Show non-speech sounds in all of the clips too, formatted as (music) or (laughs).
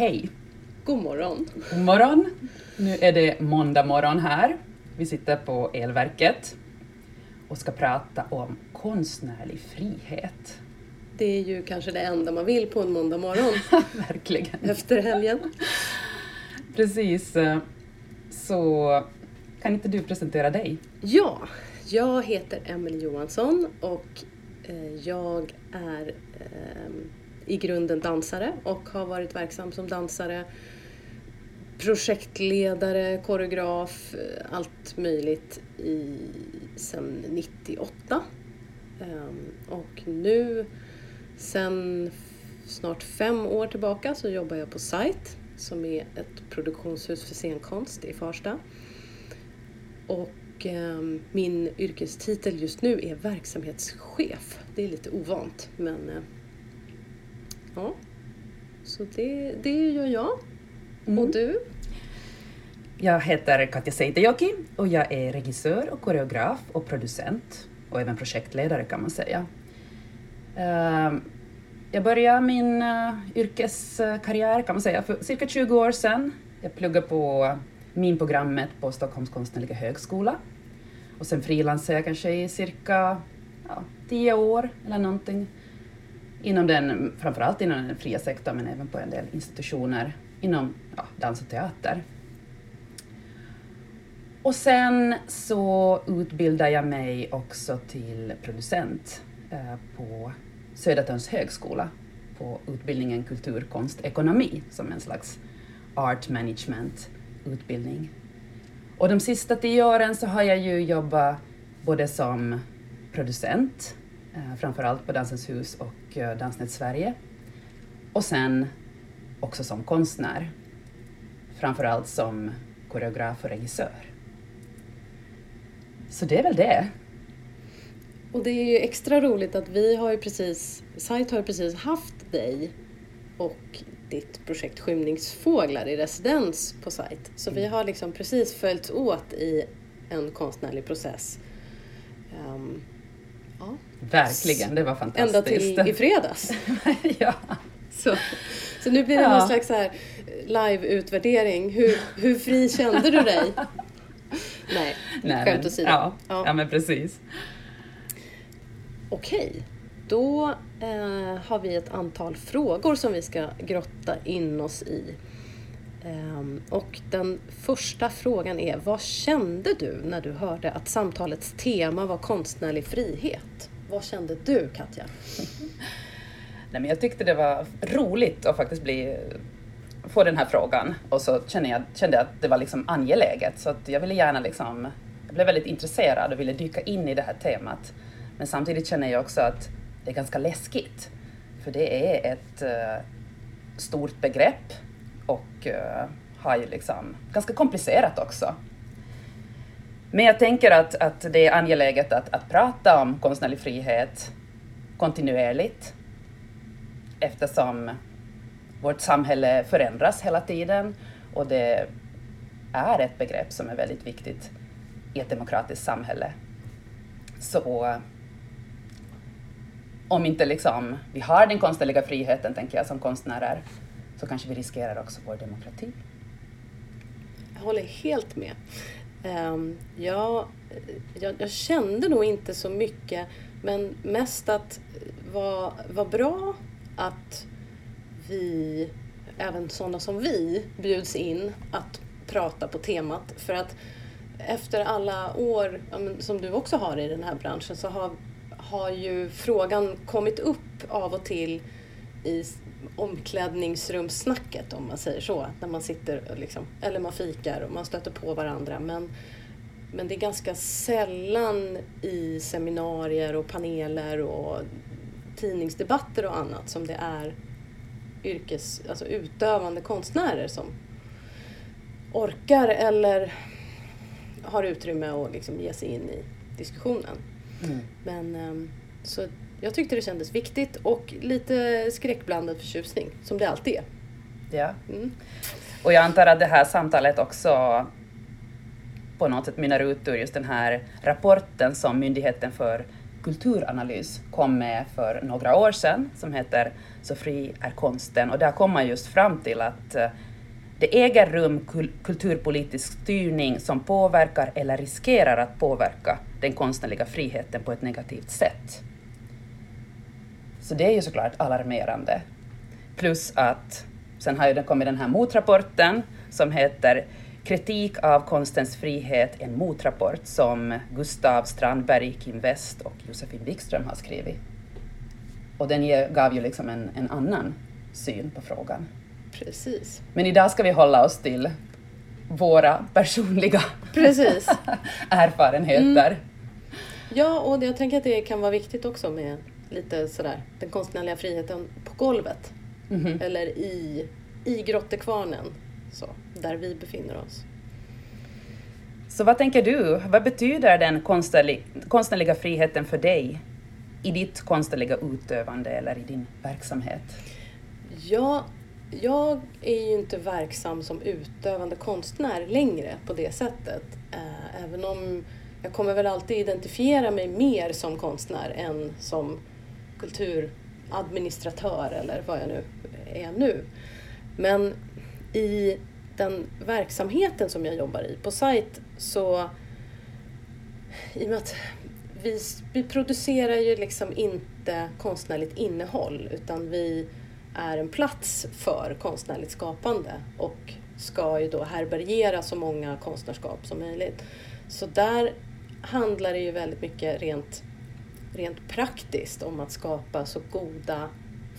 Hej! God morgon! God morgon! Nu är det måndag morgon här. Vi sitter på Elverket och ska prata om konstnärlig frihet. Det är ju kanske det enda man vill på en måndag morgon (laughs) Verkligen. efter helgen. Precis. Så kan inte du presentera dig? Ja, jag heter Emelie Johansson och eh, jag är eh, i grunden dansare och har varit verksam som dansare, projektledare, koreograf, eh, allt möjligt i, sen 98. Ehm, och nu, sen snart fem år tillbaka, så jobbar jag på Site som är ett produktionshus för scenkonst i Farsta. Och eh, min yrkestitel just nu är verksamhetschef. Det är lite ovant men eh, ja. Så det, det gör jag. Mm. Och du? Jag heter Katja Seitejoki och jag är regissör och koreograf och producent och även projektledare kan man säga. Ehm, jag började min uh, yrkeskarriär kan man säga för cirka 20 år sedan. Jag pluggade på MIN-programmet på Stockholms konstnärliga högskola och sen frilansade jag kanske i cirka ja, 10 år eller någonting inom den, framförallt inom den fria sektorn men även på en del institutioner inom ja, dans och teater. Och sen så utbildade jag mig också till producent eh, på Södertörns högskola på utbildningen Kultur, konst, ekonomi som en slags art management utbildning. Och de sista tio åren så har jag ju jobbat både som producent, framförallt på Dansens hus och eh, Dansnet Sverige, och sen också som konstnär, framförallt som koreograf och regissör. Så det är väl det. Och det är ju extra roligt att vi har ju precis, Site har ju precis haft dig och ditt projekt Skymningsfåglar i residens på Site. Så vi har liksom precis följts åt i en konstnärlig process. Um, ja. Verkligen, det var fantastiskt. Ända till i fredags. (laughs) ja. Så, så nu blir det ja. någon slags här live-utvärdering. Hur, hur fri kände du dig? (laughs) Nej, Nej skämt åsido. Ja, ja. ja, men precis. Okej, då eh, har vi ett antal frågor som vi ska grotta in oss i. Um, och den första frågan är, vad kände du när du hörde att samtalets tema var konstnärlig frihet? Vad kände du, Katja? (laughs) Nej, men jag tyckte det var roligt att faktiskt bli, få den här frågan och så kände jag, kände jag att det var liksom angeläget så att jag ville gärna liksom, jag blev väldigt intresserad och ville dyka in i det här temat. Men samtidigt känner jag också att det är ganska läskigt. För det är ett uh, stort begrepp och eh, uh, har ju liksom ganska komplicerat också. Men jag tänker att, att det är angeläget att, att prata om konstnärlig frihet kontinuerligt eftersom vårt samhälle förändras hela tiden och det är ett begrepp som är väldigt viktigt i ett demokratiskt samhälle. Så om inte liksom vi har den konstnärliga friheten, tänker jag, som konstnärer, så kanske vi riskerar också vår demokrati. Jag håller helt med. Ehm, jag, jag, jag, kände nog inte så mycket, men mest att vad var bra att vi, även sådana som vi, bjuds in att prata på temat. För att efter alla år, som du också har i den här branschen, så har har ju frågan kommit upp av och till i omklädningsrumssnacket om man säger så. När man sitter liksom, eller man fikar och man stöter på varandra. Men, men det är ganska sällan i seminarier och paneler och tidningsdebatter och annat som det är yrkes, alltså utövande konstnärer som orkar eller har utrymme att liksom ge sig in i diskussionen. Mm. Men ehm, så jag tyckte det kändes viktigt och lite skräckblandad förtjusning, som det alltid är. Ja. Mm. Och jag antar att det här samtalet också på något sätt mynnar ut ur just den här rapporten som Myndigheten för kulturanalys kom med för några år sedan som heter Så fri är konsten och där kom man just fram till att eh, det äger rum kulturpolitisk styrning som påverkar eller riskerar att påverka den konstnärliga friheten på ett negativt sätt. Så det är ju såklart alarmerande. Plus att sen har ju det kommit den här motrapporten som heter Kritik av konstens frihet, en motrapport som Gustav Strandberg, Kim West och Josefin Wikström har skrivit. Och den gav ju liksom en, en annan syn på frågan. Precis. Men idag ska vi hålla oss till våra personliga Precis. (laughs) erfarenheter. Mm. Ja, och jag tänker att det kan vara viktigt också med lite sådär den konstnärliga friheten på golvet. Mm -hmm. Eller i, i grottekvarnen, så, där vi befinner oss. Så vad tänker du? Vad betyder den konstnärliga, konstnärliga friheten för dig i ditt konstnärliga utövande eller i din verksamhet? Ja, jag är ju inte verksam som utövande konstnär längre på det sättet. Eh, även om jag kommer väl alltid identifiera mig mer som konstnär än som kulturadministratör eller vad jag nu är nu. Men i den verksamheten som jag jobbar i på sajt så i och med att vi, vi producerar ju liksom inte konstnärligt innehåll utan vi är en plats för konstnärligt skapande och ska ju då härbärgera så många konstnärskap som möjligt. Så där handlar det ju väldigt mycket rent, rent praktiskt om att skapa så goda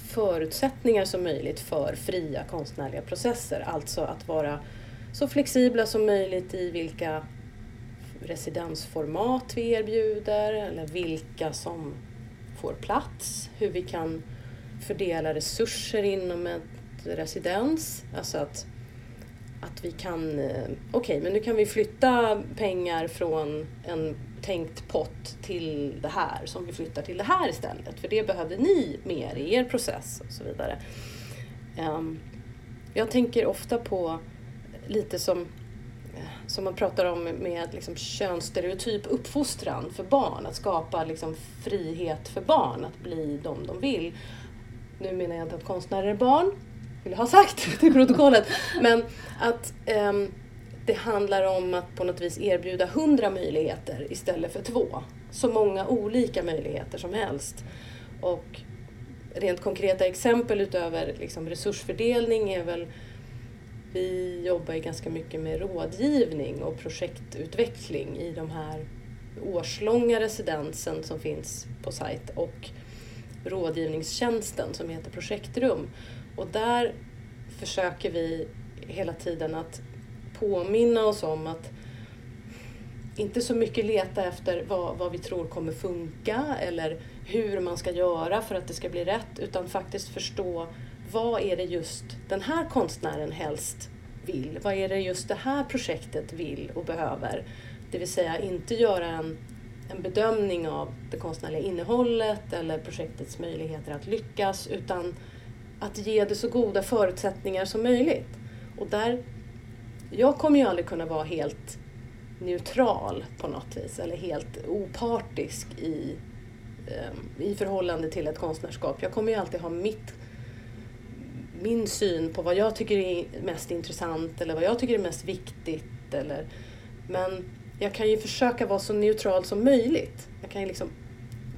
förutsättningar som möjligt för fria konstnärliga processer. Alltså att vara så flexibla som möjligt i vilka residensformat vi erbjuder eller vilka som får plats, hur vi kan fördela resurser inom ett residens. Alltså att, att vi kan, eh, okej okay, men nu kan vi flytta pengar från en tänkt pott till det här som vi flyttar till det här istället. För det behövde ni mer i er process och så vidare. Ehm, jag tänker ofta på lite som, eh, som man pratar om med liksom könsstereotyp uppfostran för barn. Att skapa liksom frihet för barn att bli de de vill nu menar jag inte att konstnärer är barn, vill ha sagt (laughs) till protokollet, men att um, det handlar om att på något vis erbjuda hundra möjligheter istället för två. Så många olika möjligheter som helst. Och rent konkreta exempel utöver liksom resursfördelning är väl vi jobbar ju ganska mycket med rådgivning och projektutveckling i de här årslånga residensen som finns på sajt och rådgivningstjänsten som heter Projektrum. Och där försöker vi hela tiden att påminna oss om att inte så mycket leta efter vad, vad vi tror kommer funka eller hur man ska göra för att det ska bli rätt utan faktiskt förstå vad är det just den här konstnären helst vill? Vad är det just det här projektet vill och behöver? Det vill säga inte göra en en bedömning av det konstnärliga innehållet eller projektets möjligheter att lyckas utan att ge det så goda förutsättningar som möjligt. Och där, jag kommer ju aldrig kunna vara helt neutral på något vis eller helt opartisk i, ehm, i förhållande till ett konstnärskap. Jag kommer ju alltid ha mitt, min syn på vad jag tycker är mest intressant eller vad jag tycker är mest viktigt. Eller, men jag kan ju försöka vara så neutral som möjligt. Jag kan ju liksom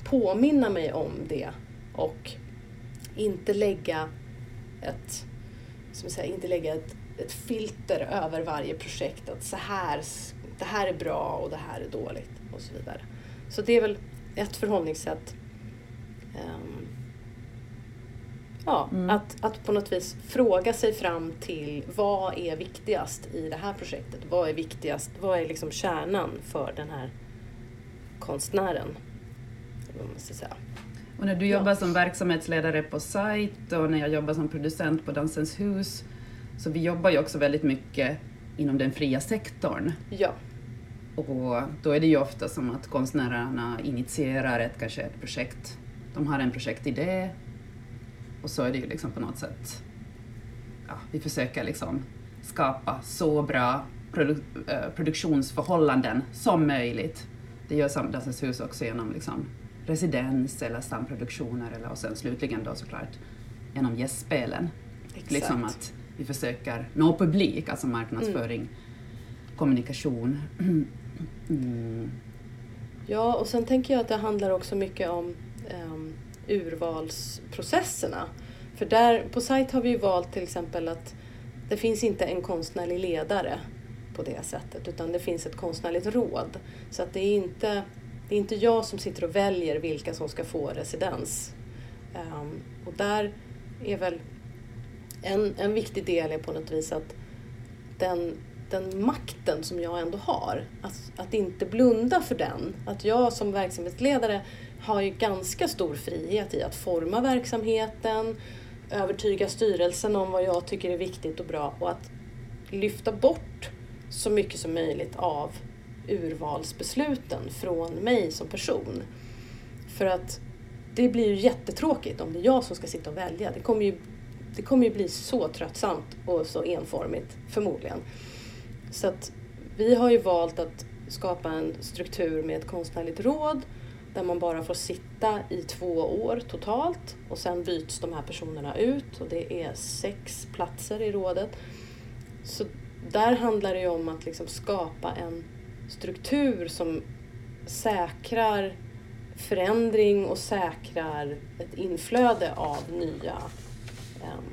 påminna mig om det och inte lägga ett, som säga, inte lägga ett, ett filter över varje projekt. Att så här, det här är bra och det här är dåligt och så vidare. Så det är väl ett förhållningssätt. Um, Ja, mm. att, att på något vis fråga sig fram till vad är viktigast i det här projektet? Vad är viktigast? Vad är liksom kärnan för den här konstnären? Vad man ska säga. Och när du jobbar ja. som verksamhetsledare på sajt och när jag jobbar som producent på Dansens hus, så vi jobbar ju också väldigt mycket inom den fria sektorn. Ja. Och då är det ju ofta som att konstnärerna initierar ett, kanske ett projekt. De har en projektidé och så är det ju liksom på något sätt, ja, vi försöker liksom skapa så bra produ eh, produktionsförhållanden som möjligt. Det gör Dansens hus också genom liksom residens eller samproduktioner eller, och sen slutligen då såklart genom gästspelen. Liksom att vi försöker nå publik, alltså marknadsföring, mm. kommunikation. (clears throat) Mm. Ja, och sen tänker jag att det handlar också mycket om um, urvalsprocesserna. För där på sajt har vi ju valt till exempel att det finns inte en konstnärlig ledare på det sättet utan det finns ett konstnärligt råd. Så att det är inte, det är inte jag som sitter och väljer vilka som ska få residens. Um, och där är väl en, en viktig del är på något vis att den, den makten som jag ändå har, att, att inte blunda för den. Att jag som verksamhetsledare har ju ganska stor frihet i att forma verksamheten, övertyga styrelsen om vad jag tycker är viktigt och bra och att lyfta bort så mycket som möjligt av urvalsbesluten från mig som person. För att det blir ju jättetråkigt om det är jag som ska sitta och välja. Det kommer ju, det kommer ju bli så tröttsamt och så enformigt, förmodligen. Så att vi har ju valt att skapa en struktur med ett konstnärligt råd där man bara får sitta i två år totalt och sen byts de här personerna ut och det är sex platser i rådet. Så där handlar det ju om att liksom skapa en struktur som säkrar förändring och säkrar ett inflöde av nya, um,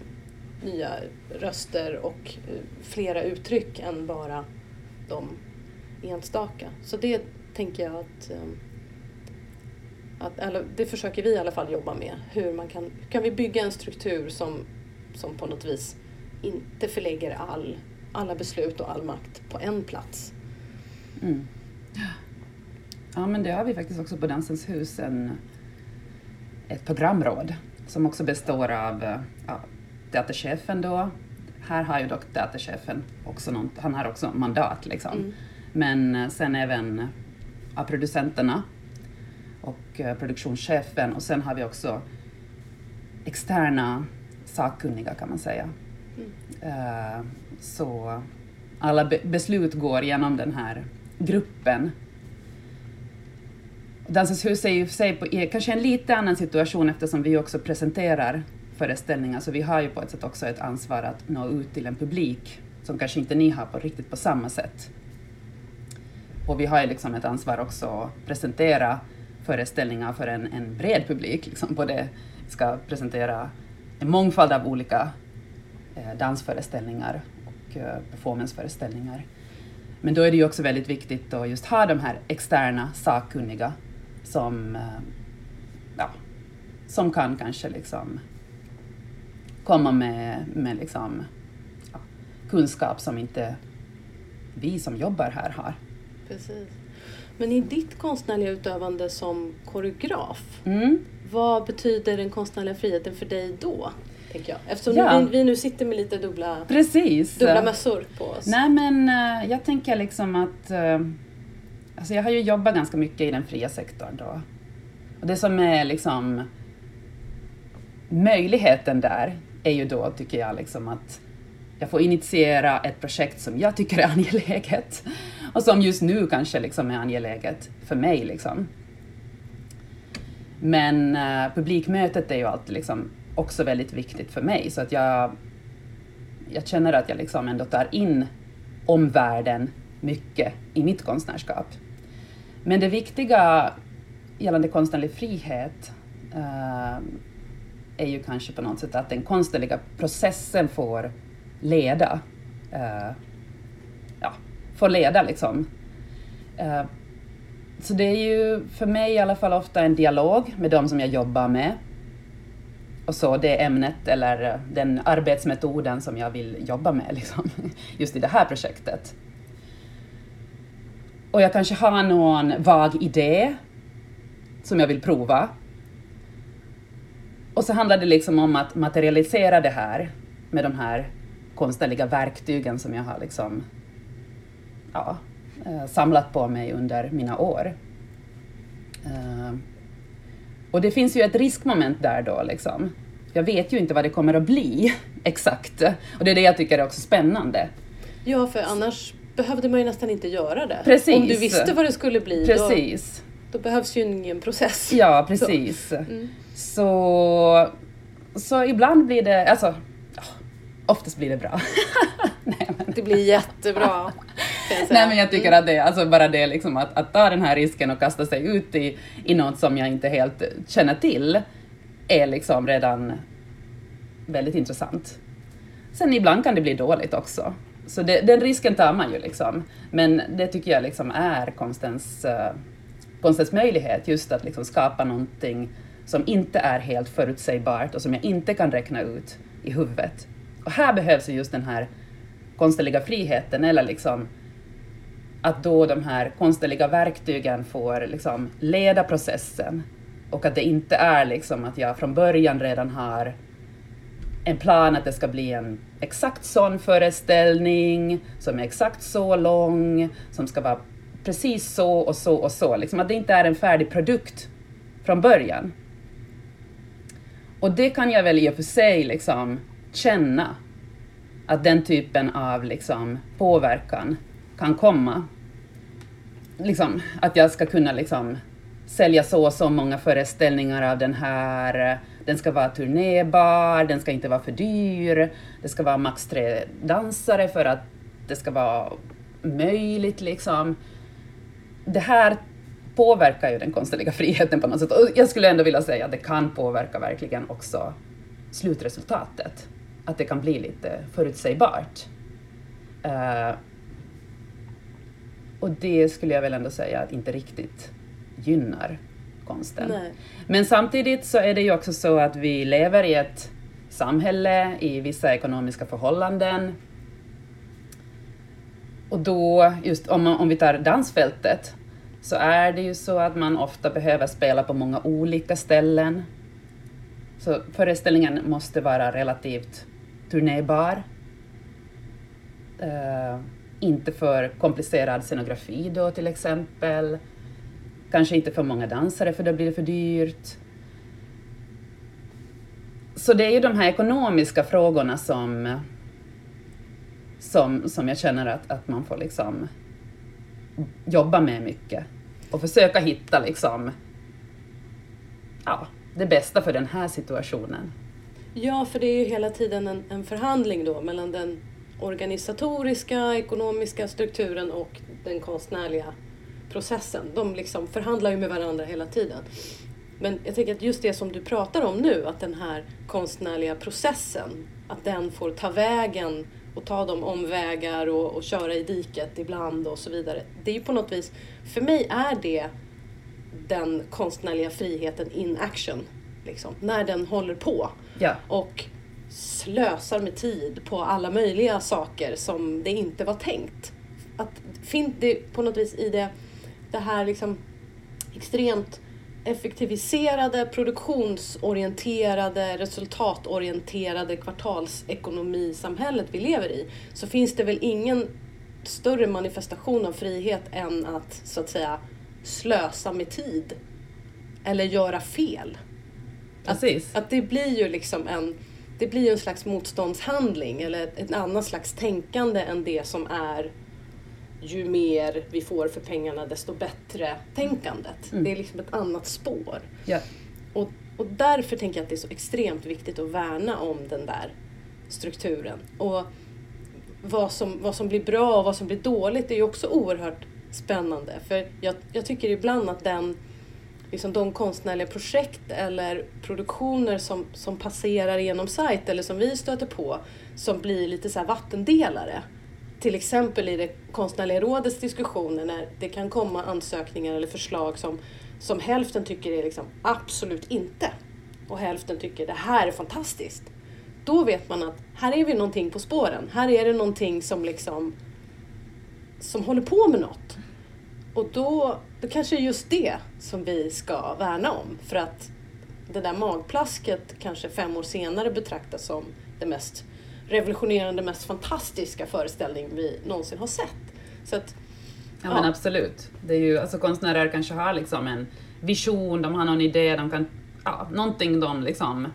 nya röster och uh, flera uttryck än bara de enstaka. Så det tänker jag att um, att, eller, det försöker vi i alla fall jobba med. Hur man kan, kan vi bygga en struktur som, som på något vis inte förlägger all, alla beslut och all makt på en plats. Mm. Ja, men det har vi faktiskt också på Dansens hus, en, ett programråd som också består av ja, teaterchefen då. Här har ju dock teaterchefen också något, han har också mandat liksom. Mm. Men eh, sen även ja, producenterna och eh, produktionschefen och sen har vi också externa sakkunniga kan man säga. Mm. Uh, så alla be beslut går genom den här gruppen. Dansens hus är ju för sig på, e- kanske en lite annan situation eftersom vi också presenterar föreställningar, så vi har ju på ett sätt också ett ansvar att nå ut till en publik som kanske inte ni har på riktigt på samma sätt. Och vi har ju liksom ett ansvar också att presentera föreställningar för en, en bred publik. Liksom. Både ska presentera en mångfald av olika eh, dansföreställningar och eh, performanceföreställningar. Men då är det ju också väldigt viktigt att just ha de här externa sakkunniga som, eh, ja, som kan kanske liksom komma med, med liksom, ja, kunskap som inte vi som jobbar här har. Precis. Men i ditt konstnärliga utövande som koreograf, mm. vad betyder den konstnärliga friheten för dig då? Tänker jag. Eftersom ja. vi, vi, nu sitter med lite dubbla, Precis. dubbla mössor på oss. Nej men uh, jag tänker liksom att uh, alltså jag har ju jobbat ganska mycket i den fria sektorn då. Och det som är liksom möjligheten där är ju då, tycker jag, liksom att jag får initiera ett projekt som jag tycker är (laughs) angeläget och som just nu kanske liksom är angeläget för mig. Liksom. Men uh, publikmötet är ju alltid liksom också väldigt viktigt för mig, så att jag, jag känner att jag liksom ändå tar in omvärlden mycket i mitt konstnärskap. Men det viktiga gällande konstnärlig frihet uh, är ju kanske på något sätt att den konstnärliga processen får leda uh, får leda liksom. Uh, så det är ju för mig i alla fall ofta en dialog med de som jag jobbar med. Och så det ämnet eller eh, den arbetsmetoden som jag vill jobba med (laughs) liksom, just i det här projektet. Och jag kanske har någon vag idé som jag vill prova. Och så handlar det liksom om att materialisera det här med de här konstnärliga verktygen som jag har liksom ja, eh, samlat på mig under mina år. Eh, och det finns ju ett riskmoment där då liksom. Jag vet ju inte vad det kommer att bli (laughs) exakt. Och det är det jag tycker är också spännande. Ja, för annars behövde man ju nästan inte göra det. Precis. Om du visste vad det skulle bli. Precis. då behövs ju ingen process. Ja, (laughs) precis. Så, mm. så, så, ibland blir det, alltså oftast blir det bra. (laughs) Nej, men. Det blir jättebra. Nej men jag tycker mm. att det, alltså bara det liksom att, att ta den här risken och kasta sig ut i, i något som jag inte helt känner till är liksom redan väldigt intressant. Sen ibland kan det bli dåligt också. Så det, den risken tar man ju liksom. Men det tycker jag liksom är konstens, uh, konstens möjlighet, just att liksom skapa någonting som inte är helt förutsägbart och som jag inte kan räkna ut i huvudet. Och här behövs ju just den här konstnärliga friheten, eller liksom att då de här konstnärliga verktygen får liksom leda processen och att det inte är liksom att jag från början redan har en plan att det ska bli en exakt sån föreställning som är exakt så lång, som ska vara precis så och så och så. Liksom att det inte är en färdig produkt från början. Och det kan jag väl i och för sig liksom känna att den typen av liksom påverkan kan komma. Liksom, att jag ska kunna liksom sälja så och så många föreställningar av den här, eh, den ska vara turnébar, den ska inte vara för dyr, det ska vara max tre dansare för att det ska vara möjligt liksom. Det här påverkar ju den konstnärliga (laughs) friheten på något sätt och jag skulle ändå vilja säga att det kan påverka verkligen också slutresultatet. Att det kan bli lite förutsägbart. Uh, och det skulle jag väl ändå säga att inte riktigt gynnar konsten. Nej. Men samtidigt så är det ju också så att vi lever i ett samhälle i vissa ekonomiska förhållanden. Och då, just om, om vi tar dansfältet, så är det ju så att man ofta behöver spela på många olika ställen. Så föreställningen måste vara relativt turnébar. Uh, inte för komplicerad scenografi då till exempel. Kanske inte för många dansare för då blir det för dyrt. Så det är ju de här ekonomiska frågorna som, som, som jag känner att, att man får liksom jobba med mycket och försöka hitta liksom, ja, det bästa för den här situationen. Ja, för det är ju hela tiden en, en förhandling då mellan den organisatoriska, ekonomiska strukturen och den konstnärliga processen. De liksom förhandlar ju med varandra hela tiden. Men jag tänker att just det som du pratar om nu, att den här konstnärliga processen, att den får ta vägen och ta de omvägar och, och köra i diket ibland och så vidare. Det är ju på något vis, för mig är det den konstnärliga friheten in action. Liksom, när den håller på. Ja. Och slösar med tid på alla möjliga saker som det inte var tänkt. Att finns det på något vis i det, det här liksom extremt effektiviserade, produktionsorienterade, resultatorienterade kvartalsekonomisamhället vi lever i så finns det väl ingen större manifestation av frihet än att så att säga slösa med tid eller göra fel. Att, att det blir ju liksom en det blir en slags motståndshandling eller ett, ett annat slags tänkande än det som är ju mer vi får för pengarna desto bättre tänkandet. Mm. Det är liksom ett annat spår. Yeah. Och, och därför tänker jag att det är så extremt viktigt att värna om den där strukturen. Och vad som, vad som blir bra och vad som blir dåligt är ju också oerhört spännande. För jag, jag tycker ibland att den liksom de konstnärliga projekt eller produktioner som, som passerar genom sajt eller som vi stöter på som blir lite så vattendelare. Till exempel i det konstnärliga rådets diskussioner när det kan komma ansökningar eller förslag som, som hälften tycker är liksom absolut inte och hälften tycker det här är fantastiskt. Då vet man att här är vi någonting på spåren. Här är det någonting som liksom som håller på med något. Och då, då kanske det är just det som vi ska värna om. För att det där magplasket kanske fem år senare betraktas som det mest revolutionerande, mest fantastiska föreställning vi någonsin har sett. Så att, ja, ja, men absolut. Det är ju, alltså, konstnärer kanske har liksom en vision, de har någon idé, de kan, ja, någonting de liksom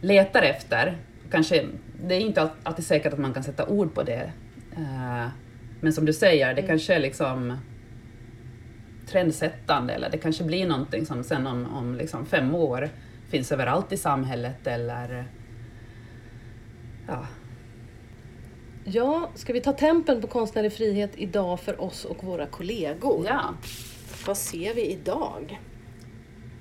letar efter. Kanske, det är inte alltid säkert att man kan sätta ord på det. Uh, men som du säger, det mm. kanske är liksom trendsättande eller det kanske blir någonting som sen om, om liksom fem år finns överallt i samhället eller ja. Ja, ska vi ta tempen på konstnärlig frihet idag för oss och våra kollegor? ja. Vad ser vi idag?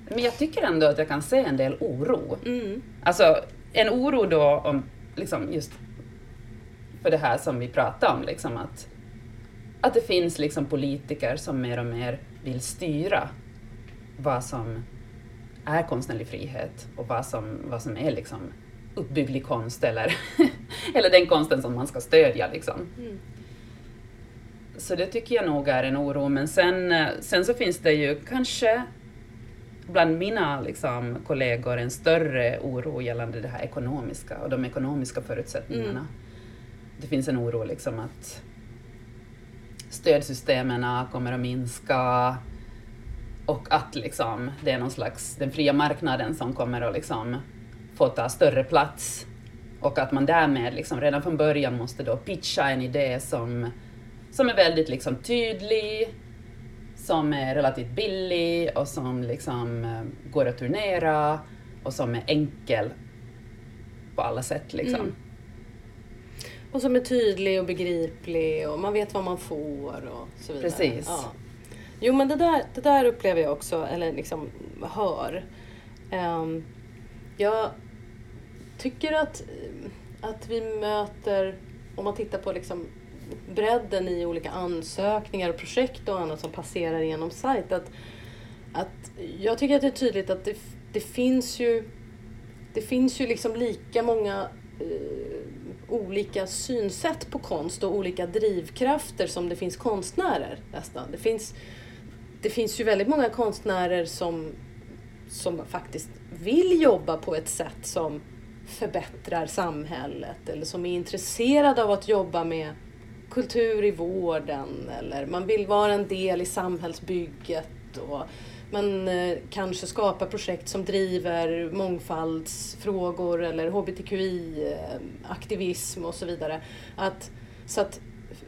Men jag tycker ändå att jag kan se en del oro. Mm. Alltså en oro då om liksom just för det här som vi pratade om, liksom att, att det finns liksom politiker som mer och mer vill styra vad som är konstnärlig frihet och vad som, vad som är liksom uppbygglig konst eller, (laughs) eller den konsten som man ska stödja. Liksom. Mm. Så det tycker jag nog är en oro. Men sen, sen så finns det ju kanske bland mina liksom, kollegor en större oro gällande det här ekonomiska och de ekonomiska förutsättningarna. Mm. Det finns en oro liksom att stödsystemen kommer att minska och att liksom, det är någon slags den fria marknaden som kommer att liksom, få ta större plats och att man därmed liksom, redan från början måste då pitcha en idé som, som är väldigt liksom, tydlig, som är relativt billig och som liksom, eh, går att turnera och som är enkel på alla sätt. Liksom. Mm. Och som är tydlig och begriplig och man vet vad man får och så vidare. Precis. Ja. Jo men det där, det där upplever jag också, eller liksom hör. Ehm, jag tycker att, att vi möter, om man tittar på liksom bredden i olika ansökningar och projekt och annat som passerar genom sajt, att, att jag tycker att det är tydligt att det, det finns ju det finns ju liksom lika många eh, olika synsätt på konst och olika drivkrafter som det finns konstnärer nästan. Det finns, det finns ju väldigt många konstnärer som, som faktiskt vill jobba på ett sätt som förbättrar samhället eller som är intresserade av att jobba med kultur i vården eller man vill vara en del i samhällsbygget och man eh, kanske skapar projekt som driver mångfaldsfrågor eller hbtqi-aktivism och så vidare. Att, så att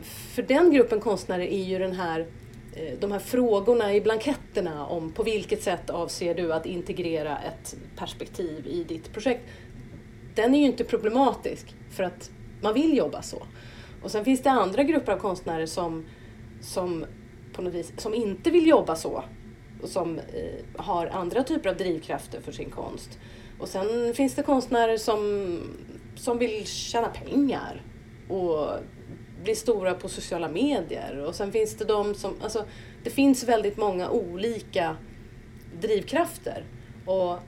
för den gruppen konstnärer är ju den här eh, de här frågorna i blanketterna om på vilket sätt avser du att integrera ett perspektiv i ditt projekt. Den är ju inte problematisk för att man vill jobba så. Och sen finns det andra grupper av konstnärer som, som på något vis som inte vill jobba så och som eh, har andra typer av drivkrafter för sin konst. Och sen finns det konstnärer som, som vill tjäna pengar och bli stora på sociala medier. Och sen finns det de som, alltså det finns väldigt många olika drivkrafter. Och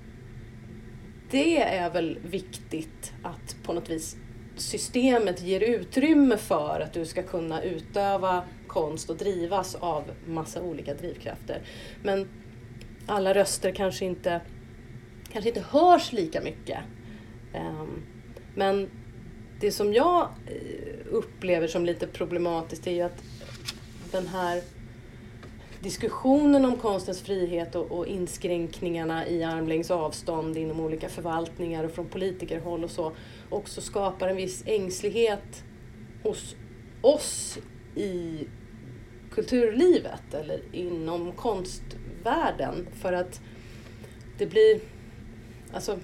det är väl viktigt att på något vis systemet ger utrymme för att du ska kunna utöva konst och drivas av massa olika drivkrafter. Men alla röster kanske inte, kanske inte hörs lika mycket. Ehm, men det som jag eh, upplever som lite problematiskt är ju att den här diskussionen om konstens frihet och, och inskränkningarna i armlängds avstånd inom olika förvaltningar och från politikerhåll och så också skapar en viss ängslighet hos oss i kulturlivet eller inom konstvärlden för att det blir, alltså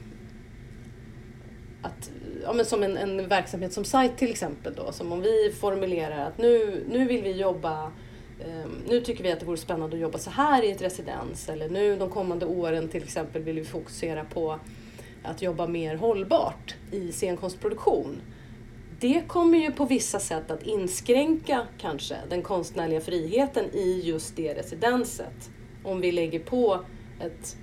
att, ja men som en, en verksamhet som sajt till exempel då, som om vi formulerar att nu, nu vill vi jobba Um, nu tycker vi att det vore spännande att jobba så här i ett residens eller nu de kommande åren till exempel vill vi fokusera på att jobba mer hållbart i scenkonstproduktion. Det kommer ju på vissa sätt att inskränka kanske den konstnärliga friheten i just det residenset. Om vi lägger på ett,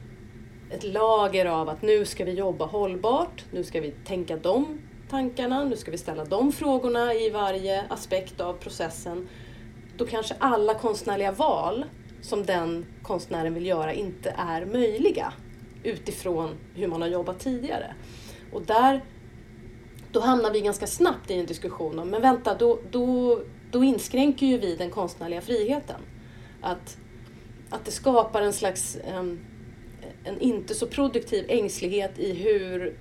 ett lager av att nu ska vi jobba hållbart, nu ska vi tänka de tankarna, nu ska vi ställa de frågorna i varje aspekt av processen. Då kanske alla konstnärliga val som den konstnären vill göra inte är möjliga utifrån hur man har jobbat tidigare. Och där, då hamnar vi ganska snabbt i en diskussion om, men vänta, då, då, då inskränker ju vi den konstnärliga friheten. Att, att det skapar en slags um, en inte så produktiv ängslighet i hur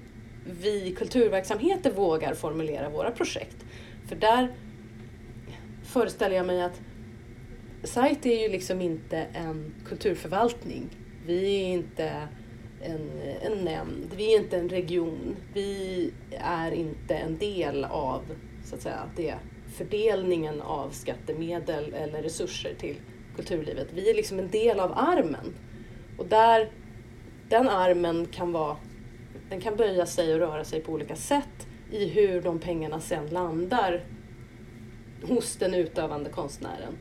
vi kulturverksamheter vågar formulera våra projekt. För där föreställer jag mig att SITE är ju liksom inte en kulturförvaltning. Vi är inte en, en nämnd, vi är inte en region. Vi är inte en del av så att säga, det, fördelningen av skattemedel eller resurser till kulturlivet. Vi är liksom en del av armen. Och där, den armen kan vara den kan böja sig och röra sig på olika sätt i hur de pengarna sen landar hos den utövande konstnären.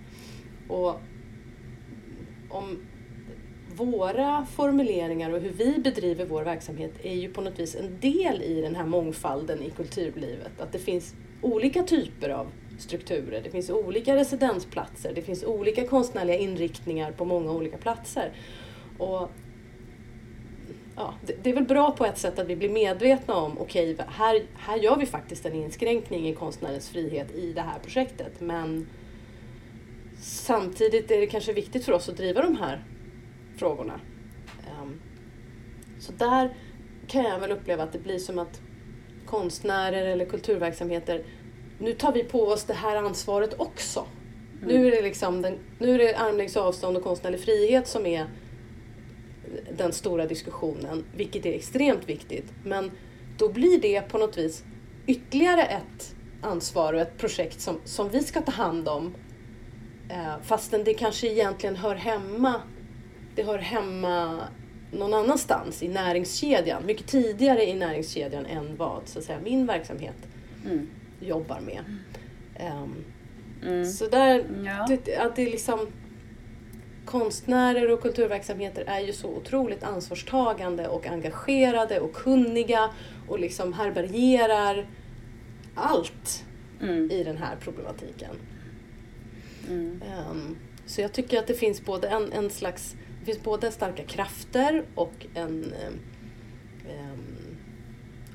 Och om våra formuleringar och hur vi bedriver vår verksamhet är ju på något vis en del i den här mångfalden i kulturlivet. Att det finns olika typer av strukturer, det finns olika residensplatser, det finns olika konstnärliga inriktningar på många olika platser. Och ja, det, är väl bra på ett sätt att vi blir medvetna om, okej, okay, här, här gör vi faktiskt en inskränkning i konstnärens frihet i det här projektet. Men samtidigt är det kanske viktigt för oss att driva de här frågorna. Um, så där kan jag väl uppleva att det blir som att konstnärer eller kulturverksamheter, nu tar vi på oss det här ansvaret också. Mm. Nu är det liksom den, nu är det armlängds avstånd och konstnärlig frihet som är den stora diskussionen, vilket är extremt viktigt. Men då blir det på något vis ytterligare ett ansvar och ett projekt som, som vi ska ta hand om. Eh, fastän det kanske egentligen hör hemma, det hör hemma någon annanstans i näringskedjan, mycket tidigare i näringskedjan än vad så att säga, min verksamhet mm. jobbar med. Um, mm. Så där, ja. det, att det är liksom konstnärer och kulturverksamheter är ju så otroligt ansvarstagande och engagerade och kunniga och liksom härbärgerar allt mm. i den här problematiken. Um, så jag tycker att det finns både en, en slags det finns både starka krafter och en, um,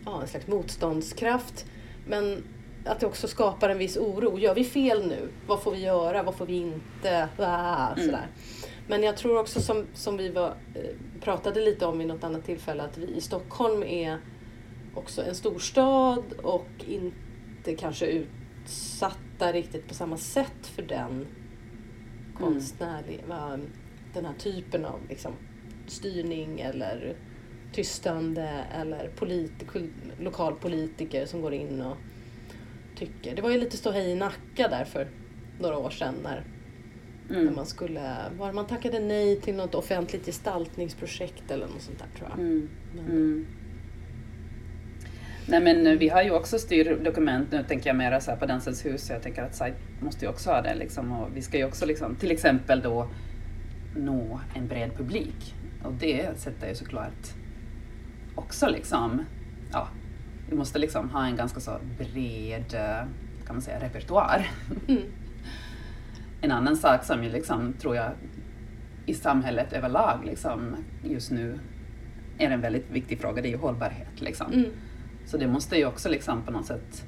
ja, en slags motståndskraft. Men att det också skapar en viss oro. Gör vi fel nu? Vad får vi göra? Vad får vi inte? Ah, sådär. Mm. Men jag tror också som, som vi var, eh, pratade lite om i något annat tillfälle att vi i Stockholm är också en storstad och inte kanske utsatta riktigt på samma sätt för den konstnärliga, mm. den här typen av liksom, styrning eller tystande eller politik, lokalpolitiker som går in och tycker. Det var ju lite ståhej i Nacka där för några år sedan när Mm. När man skulle, var man tackade nej till något offentligt gestaltningsprojekt eller något sånt där tror jag. Mm. Men. Nej men eh, vi har ju också styrdokument, nu tänker jag mera så på Dansens hus, jag tänker att SITE måste ju också ha det liksom, och vi ska ju också liksom, till exempel då nå en bred publik. Och det sätter ju såklart också liksom, ja, vi måste liksom ha en ganska så bred, eh, kan man säga, repertoar. Mm. (laughs) En annan sak som ju liksom, tror jag, i samhället överlag liksom, just nu är en väldigt viktig fråga, det är ju hållbarhet. Liksom. Mm. Så det måste ju också liksom, på något sätt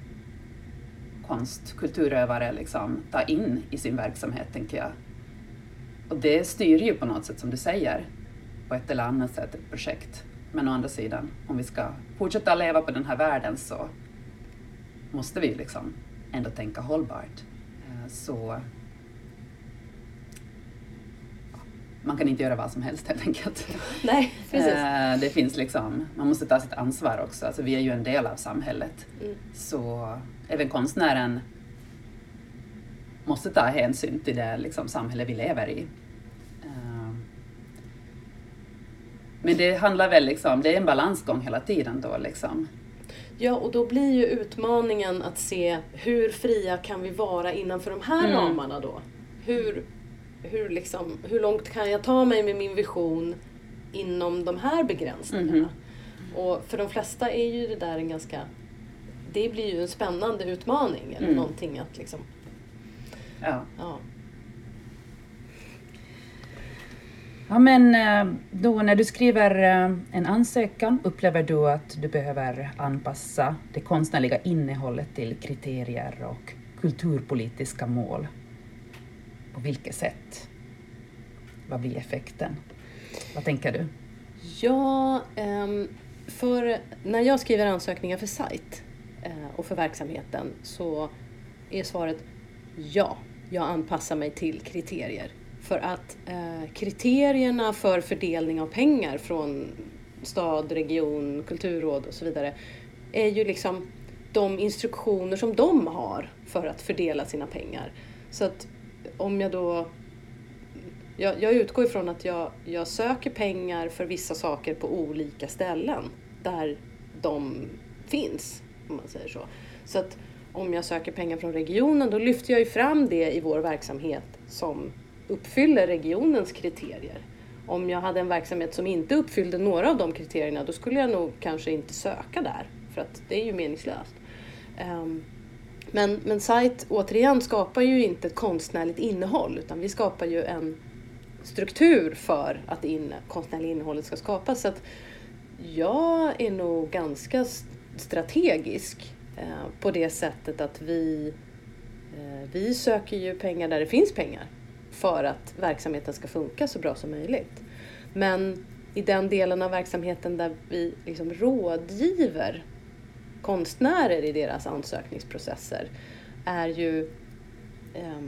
konst, kulturövare liksom, ta in i sin verksamhet, tänker jag. Och det styr ju på något sätt, som du säger, på ett eller annat sätt ett projekt. Men å andra sidan, om vi ska fortsätta leva på den här världen så måste vi liksom ändå tänka hållbart. Eh, så man kan inte göra vad som helst helt enkelt. (laughs) Nej, precis. Eh, det finns liksom, man måste ta sitt ansvar också, alltså, vi är ju en del av samhället. Mm. Så även konstnären måste ta hänsyn till det liksom, samhälle vi lever i. Eh, men det handlar väl liksom, det är en balansgång hela tiden då liksom. Ja, och då blir ju utmaningen att se hur fria kan vi vara innanför de här mm. ramarna då? Hur, hur, liksom, hur långt kan jag ta mig med min vision inom de här begränsningarna? Mm Och för de flesta är ju det där en ganska, det blir ju en spännande utmaning eller mm. någonting att liksom, ja. ja. Ja, men eh, då när du skriver eh, en ansökan, upplever du att du behöver anpassa det konstnärliga innehållet till kriterier och kulturpolitiska mål? På vilket sätt? Vad blir effekten? Vad tänker du? Ja, ehm, för när jag skriver ansökningar för sajt eh, och för verksamheten så är svaret ja. jag anpassar mig till kriterier. För att eh, kriterierna för fördelning av pengar från stad, region, kulturråd och så vidare är ju liksom de instruktioner som de har för att fördela sina pengar. Så att om jag då jag, jag utgår ifrån att jag, jag söker pengar för vissa saker på olika ställen där de finns, om man säger så. Så att om jag söker pengar från regionen, då lyfter jag ju fram det i vår verksamhet som uppfyller regionens kriterier. Om jag hade en verksamhet som inte uppfyllde några av de kriterierna, då skulle jag nog kanske inte söka där, för att det är ju meningslöst. Um, men, men sajt, återigen, skapar ju inte ett konstnärligt innehåll, utan vi skapar ju en struktur för att det in, konstnärliga innehållet ska skapas. Så att jag är nog ganska strategisk eh, på det sättet att vi, eh, vi söker ju pengar där det finns pengar för att verksamheten ska funka så bra som möjligt. Men i den delen av verksamheten där vi liksom rådgiver konstnärer i deras ansökningsprocesser är ju eh,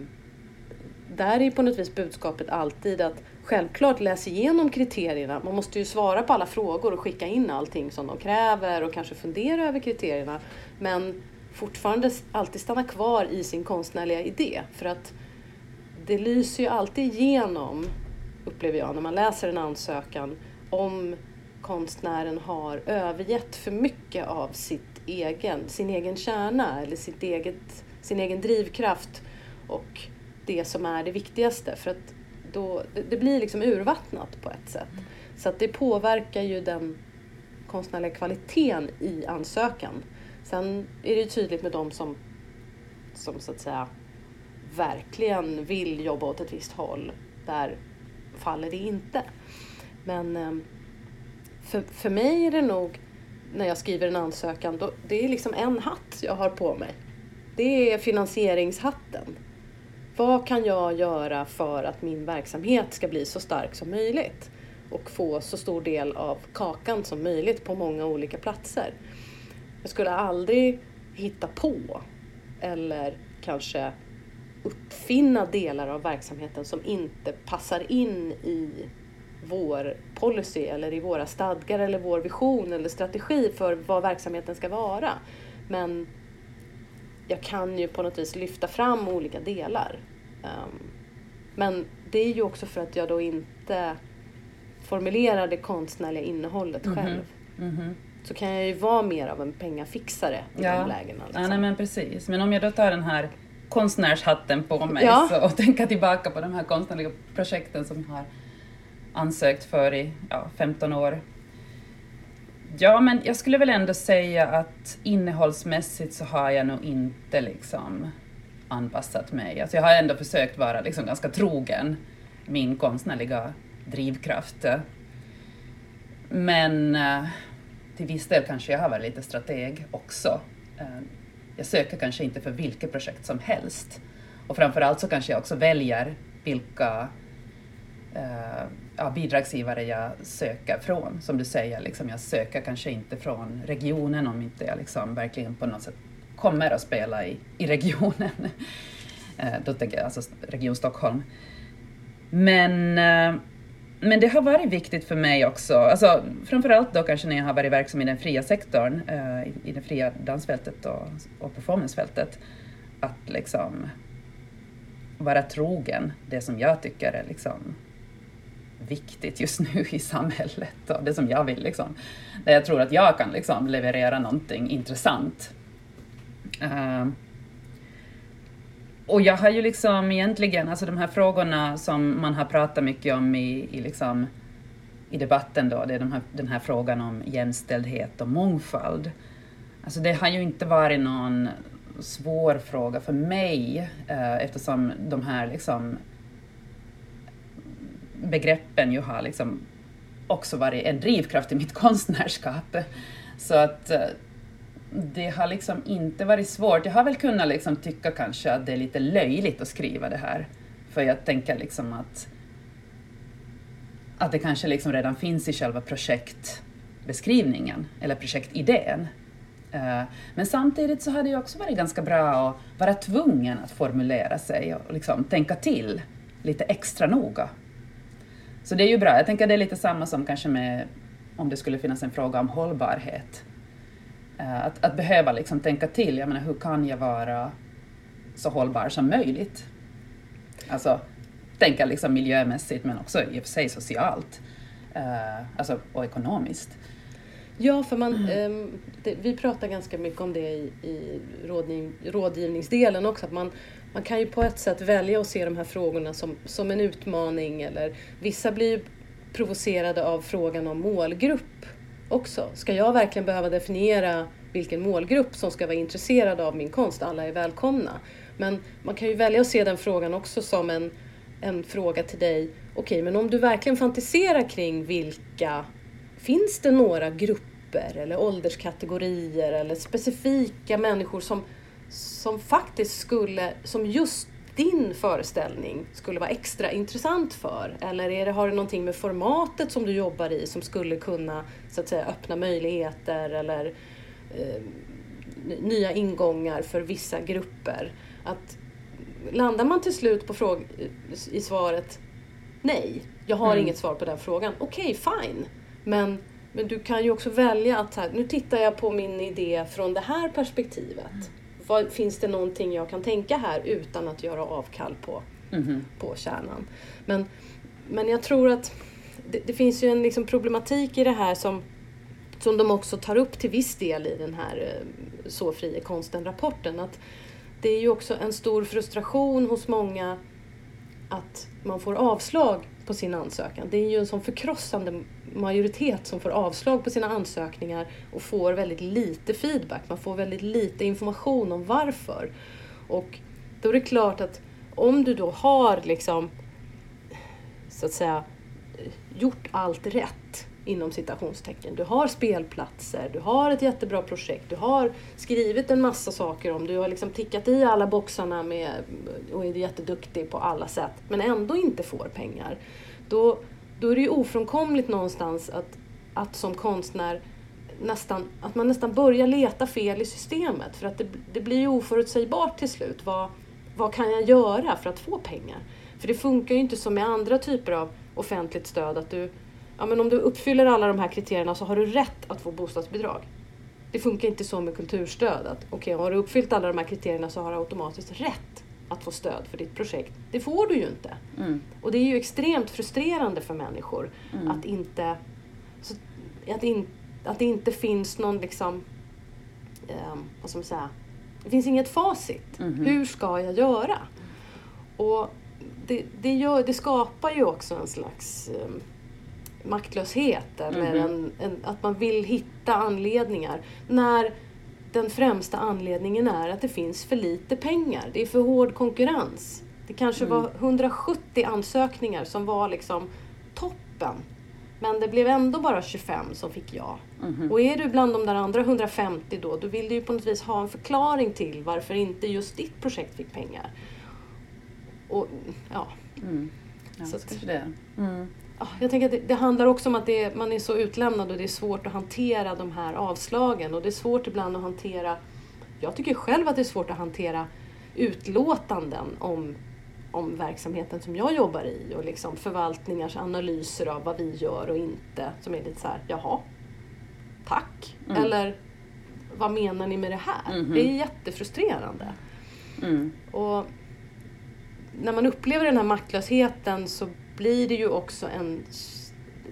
där är på något vis budskapet alltid att självklart läs igenom kriterierna. Man måste ju svara på alla frågor och skicka in allting som de kräver och kanske fundera över kriterierna. Men fortfarande alltid stanna kvar i sin konstnärliga idé. För att det lyser ju alltid igenom, upplever jag, när man läser en ansökan om konstnären har övergett för mycket av sitt egen, sin egen kärna eller sitt eget, sin egen drivkraft och det som är det viktigaste. För att då, det, det blir liksom urvattnat på ett sätt. Så att det påverkar ju den konstnärliga kvaliteten i ansökan. Sen är det ju tydligt med de som, som så att säga verkligen vill jobba åt ett visst håll. Där faller det inte. Men ehm, för, för mig är det nog, när jag skriver en ansökan, då, det är liksom en hatt jag har på mig. Det är finansieringshatten. Vad kan jag göra för att min verksamhet ska bli så stark som möjligt? Och få så stor del av kakan som möjligt på många olika platser. Jag skulle aldrig hitta på eller kanske uppfinna delar av verksamheten som inte passar in i vår policy eller i våra stadgar eller vår vision eller strategi för vad verksamheten ska vara. Men jag kan ju på något vis lyfta fram olika delar. Um, men det är ju också för att jag då inte formulerar det konstnärliga innehållet mm -hmm. själv. Mm -hmm. Så kan jag ju vara mer av en pengafixare i ja. de lägena. Liksom. Ja, nej, men precis. Men om jag då tar den här konstnärshatten på mig ja. så, och (laughs) tänker tillbaka på de här konstnärliga projekten som har ansökt för i ja, 15 år. Ja, men jag skulle väl ändå säga att innehållsmässigt så har jag nog inte liksom anpassat mig. Alltså jag har ändå försökt vara liksom ganska trogen min konstnärliga drivkraft. Men eh, till viss del kanske jag har varit lite strateg också. Eh, jag söker kanske inte för vilket projekt som helst. Och framförallt så kanske jag också väljer vilka eh, ja, bidragsgivare jag söker från. Som du säger, liksom, jag söker kanske inte från regionen om inte jag liksom verkligen på något sätt kommer att spela i, i regionen. (laughs) Eh, då tänker jag alltså Region Stockholm. Men, eh, men det har varit viktigt för mig också, alltså, framförallt då kanske när jag har varit verksam i den fria sektorn, eh, i, i det fria dansfältet och, och performancefältet, att liksom vara trogen det som jag tycker är liksom viktigt just nu i samhället och det som jag vill. Liksom. Där jag tror att jag kan liksom, leverera någonting intressant. Uh, och jag har ju liksom egentligen, alltså de här frågorna som man har pratat mycket om i, i, liksom, i debatten då, det är de här, den här frågan om jämställdhet och mångfald. Alltså det har ju inte varit någon svår fråga för mig eh, eftersom de här liksom begreppen ju har liksom också varit en drivkraft i mitt (laughs) konstnärskap. Så att eh, det har liksom inte varit svårt. Jag har väl kunnat liksom tycka kanske att det är lite löjligt att skriva det här. För jag tänker liksom att, att det kanske liksom redan finns i själva projektbeskrivningen eller projektidén. Eh, men samtidigt så har det ju också varit ganska bra att vara tvungen att formulera sig och liksom tänka till lite extra noga. Så det är ju bra. Jag tänker det är lite samma som kanske med om det skulle finnas en fråga om hållbarhet. Eh, att, att behöva liksom tänka till, jag menar hur kan jag vara så hållbar som möjligt? Alltså tänka liksom miljömässigt men också i och för sig socialt. Uh, alltså, och ekonomiskt. Ja, för man, mm. eh, det, vi pratar ganska mycket om det i, i rådgiv, rådgivningsdelen också. Att man, man kan ju på ett sätt välja att se de här frågorna som, som en utmaning. Eller, vissa blir ju provocerade av frågan om målgrupp också. Ska jag verkligen behöva definiera vilken målgrupp som ska vara intresserad av min konst? Alla är välkomna. Men man kan ju välja att se den frågan också som en, en fråga till dig. Okej, okay, men om du verkligen fantiserar kring vilka Finns det några grupper eller ålderskategorier eller specifika människor som, som faktiskt skulle, som just din föreställning skulle vara extra intressant för? Eller är det, har det någonting med formatet som du jobbar i som skulle kunna så att säga, öppna möjligheter eller eh, nya ingångar för vissa grupper? Att landar man till slut på fråg i svaret nej, jag har mm. inget svar på den frågan. Okej, okay, fine. Men, men du kan ju också välja att här, nu tittar jag på min idé från det här perspektivet. Vad, finns det någonting jag kan tänka här utan att göra avkall på, mm. på kärnan? Men, men jag tror att det, det finns ju en liksom problematik i det här som som de också tar upp till viss del i den här eh, Så fri är konsten-rapporten. Att det är ju också en stor frustration hos många att man får avslag på sin ansökan. Det är ju en sån förkrossande majoritet som får avslag på sina ansökningar och får väldigt lite feedback. Man får väldigt lite information om varför. Och då är det klart att om du då har liksom så att säga gjort allt rätt inom citationstecken. Du har spelplatser, du har ett jättebra projekt, du har skrivit en massa saker om, du har liksom tickat i alla boxarna med, och är jätteduktig på alla sätt, men ändå inte får pengar. Då, då är det ju ofrånkomligt någonstans att, att som konstnär nästan, att man nästan börjar leta fel i systemet för att det, det blir ju oförutsägbart till slut. Vad, vad kan jag göra för att få pengar? För det funkar ju inte som med andra typer av offentligt stöd att du ja, men om du uppfyller alla de här kriterierna så har du rätt att få bostadsbidrag. Det funkar inte så med kulturstöd. att okay, Har du uppfyllt alla de här kriterierna så har du automatiskt rätt att få stöd för ditt projekt. Det får du ju inte. Mm. Och det är ju extremt frustrerande för människor mm. att inte att, in, att det inte finns någon liksom, eh, vad ska man säga, det finns inget facit. Mm. Hur ska jag göra? Och det, det, gör, det skapar ju också en slags eh, maktlöshet eller mm. en, en, att man vill hitta anledningar. När den främsta anledningen är att det finns för lite pengar. Det är för hård konkurrens. Det kanske mm. var 170 ansökningar som var liksom toppen. Men det blev ändå bara 25 som fick ja. Mm. Och är du bland de där andra 150 då, då vill du ju på något vis ha en förklaring till varför inte just ditt projekt fick pengar. Och ja. Mm. ja så att, det. Mm jag tänker att det, det, handlar också om att det, man är så utlämnad och det är svårt att hantera de här avslagen och det är svårt ibland att hantera, jag tycker själv att det är svårt att hantera utlåtanden om, om verksamheten som jag jobbar i och liksom förvaltningars analyser av vad vi gör och inte som är lite så här, jaha, tack, mm. eller vad menar ni med det här? Mm -hmm. Det är jättefrustrerande. Mm. Och när man upplever den här maktlösheten så blir det ju också en...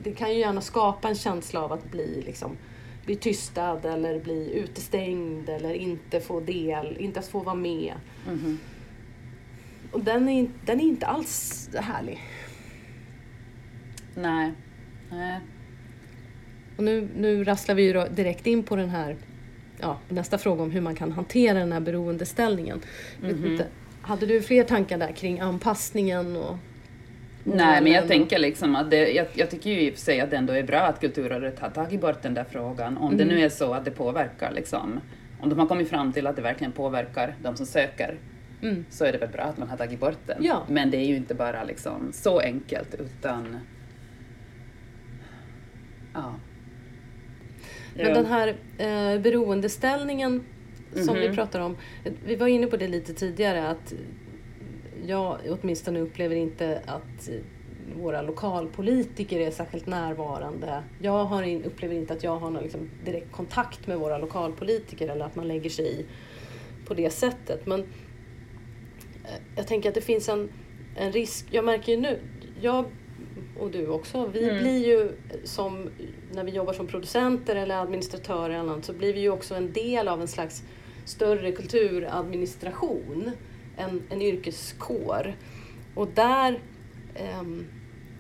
Det kan ju gärna skapa en känsla av att bli, liksom, bli tystad eller bli utestängd eller inte få del, inte att få vara med. Mm. Och den är, den är inte alls härlig. Nej. Nej. Och nu, nu rasslar vi ju direkt in på den här ja, nästa fråga om hur man kan hantera den här beroendeställningen. Mm -hmm. hade du fler tankar där kring anpassningen och Nej, men jag tänker liksom att det, jag, jag, tycker ju i och för sig att det ändå är bra att Kulturrådet har tagit bort den där frågan. Om mm. det nu är så att det påverkar liksom, om de har kommit fram till att det verkligen påverkar de som söker, mm. så är det väl bra att man har tagit bort den. Ja. Men det är ju inte bara liksom så enkelt, utan ja. Men den här eh, beroendeställningen som vi Mhm. pratar om. Vi var inne på det lite tidigare att jag åtminstone upplever inte att eh, våra lokalpolitiker är särskilt närvarande. Jag har in, upplever inte att jag har någon liksom direkt kontakt med våra lokalpolitiker eller att man lägger sig i på det sättet. Men eh, jag tänker att det finns en, en risk. Jag märker ju nu, jag och du också, vi Mm. blir ju som när vi jobbar som producenter eller administratörer eller annat så blir vi ju också en del av en slags större kulturadministration, en, en yrkeskår. Och där, um,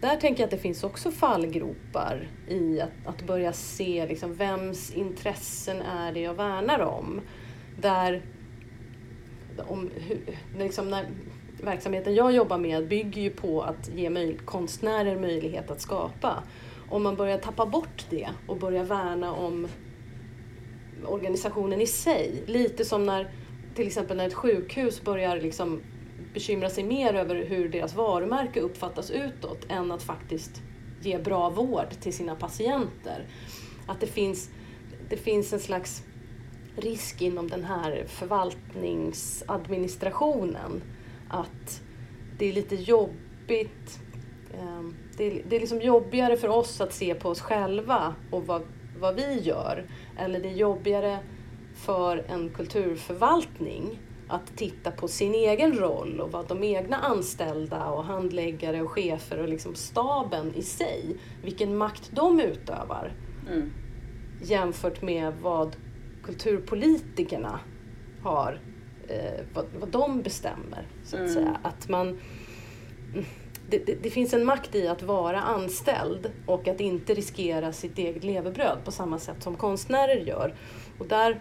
där tänker jag att det finns också fallgropar i att, att börja se liksom, vems intressen är det jag värnar om. Där om hur, liksom när verksamheten jag jobbar med bygger ju på att ge möj, konstnärer möjlighet att skapa. Om man börjar tappa bort det och börjar värna om organisationen i sig. Lite som när till exempel när ett sjukhus börjar liksom bekymra sig mer över hur deras varumärke uppfattas utåt än att faktiskt ge bra vård till sina patienter. Att det finns, det finns en slags risk inom den här förvaltningsadministrationen att det är lite jobbigt. Ehm, det är, det är liksom jobbigare för oss att se på oss själva och vad, vad vi gör. Eller det är jobbigare för en kulturförvaltning att titta på sin egen roll och vad de egna anställda och handläggare och chefer och liksom staben i sig, vilken makt de utövar Mm. jämfört med vad kulturpolitikerna har, eh, vad, vad de bestämmer. Så att Mm. säga. Att man, det, det, det finns en makt i att vara anställd och att inte riskera sitt eget levebröd på samma sätt som konstnärer gör. Och där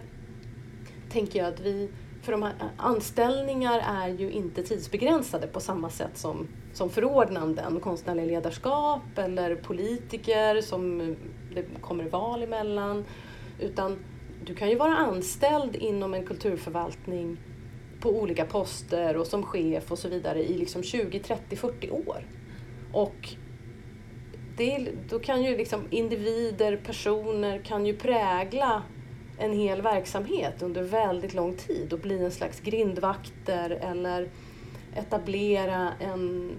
tänker jag att vi, för de här eh, anställningar är ju inte tidsbegränsade på samma sätt som, som förordnanden, konstnärliga ledarskap eller politiker som eh, det kommer val emellan. Utan du kan ju vara anställd inom en kulturförvaltning på olika poster och som chef och så vidare i liksom 20, 30, 40 år. Och det, då kan ju liksom individer, personer kan ju prägla en hel verksamhet under väldigt lång tid och bli en slags grindvakter eller etablera en,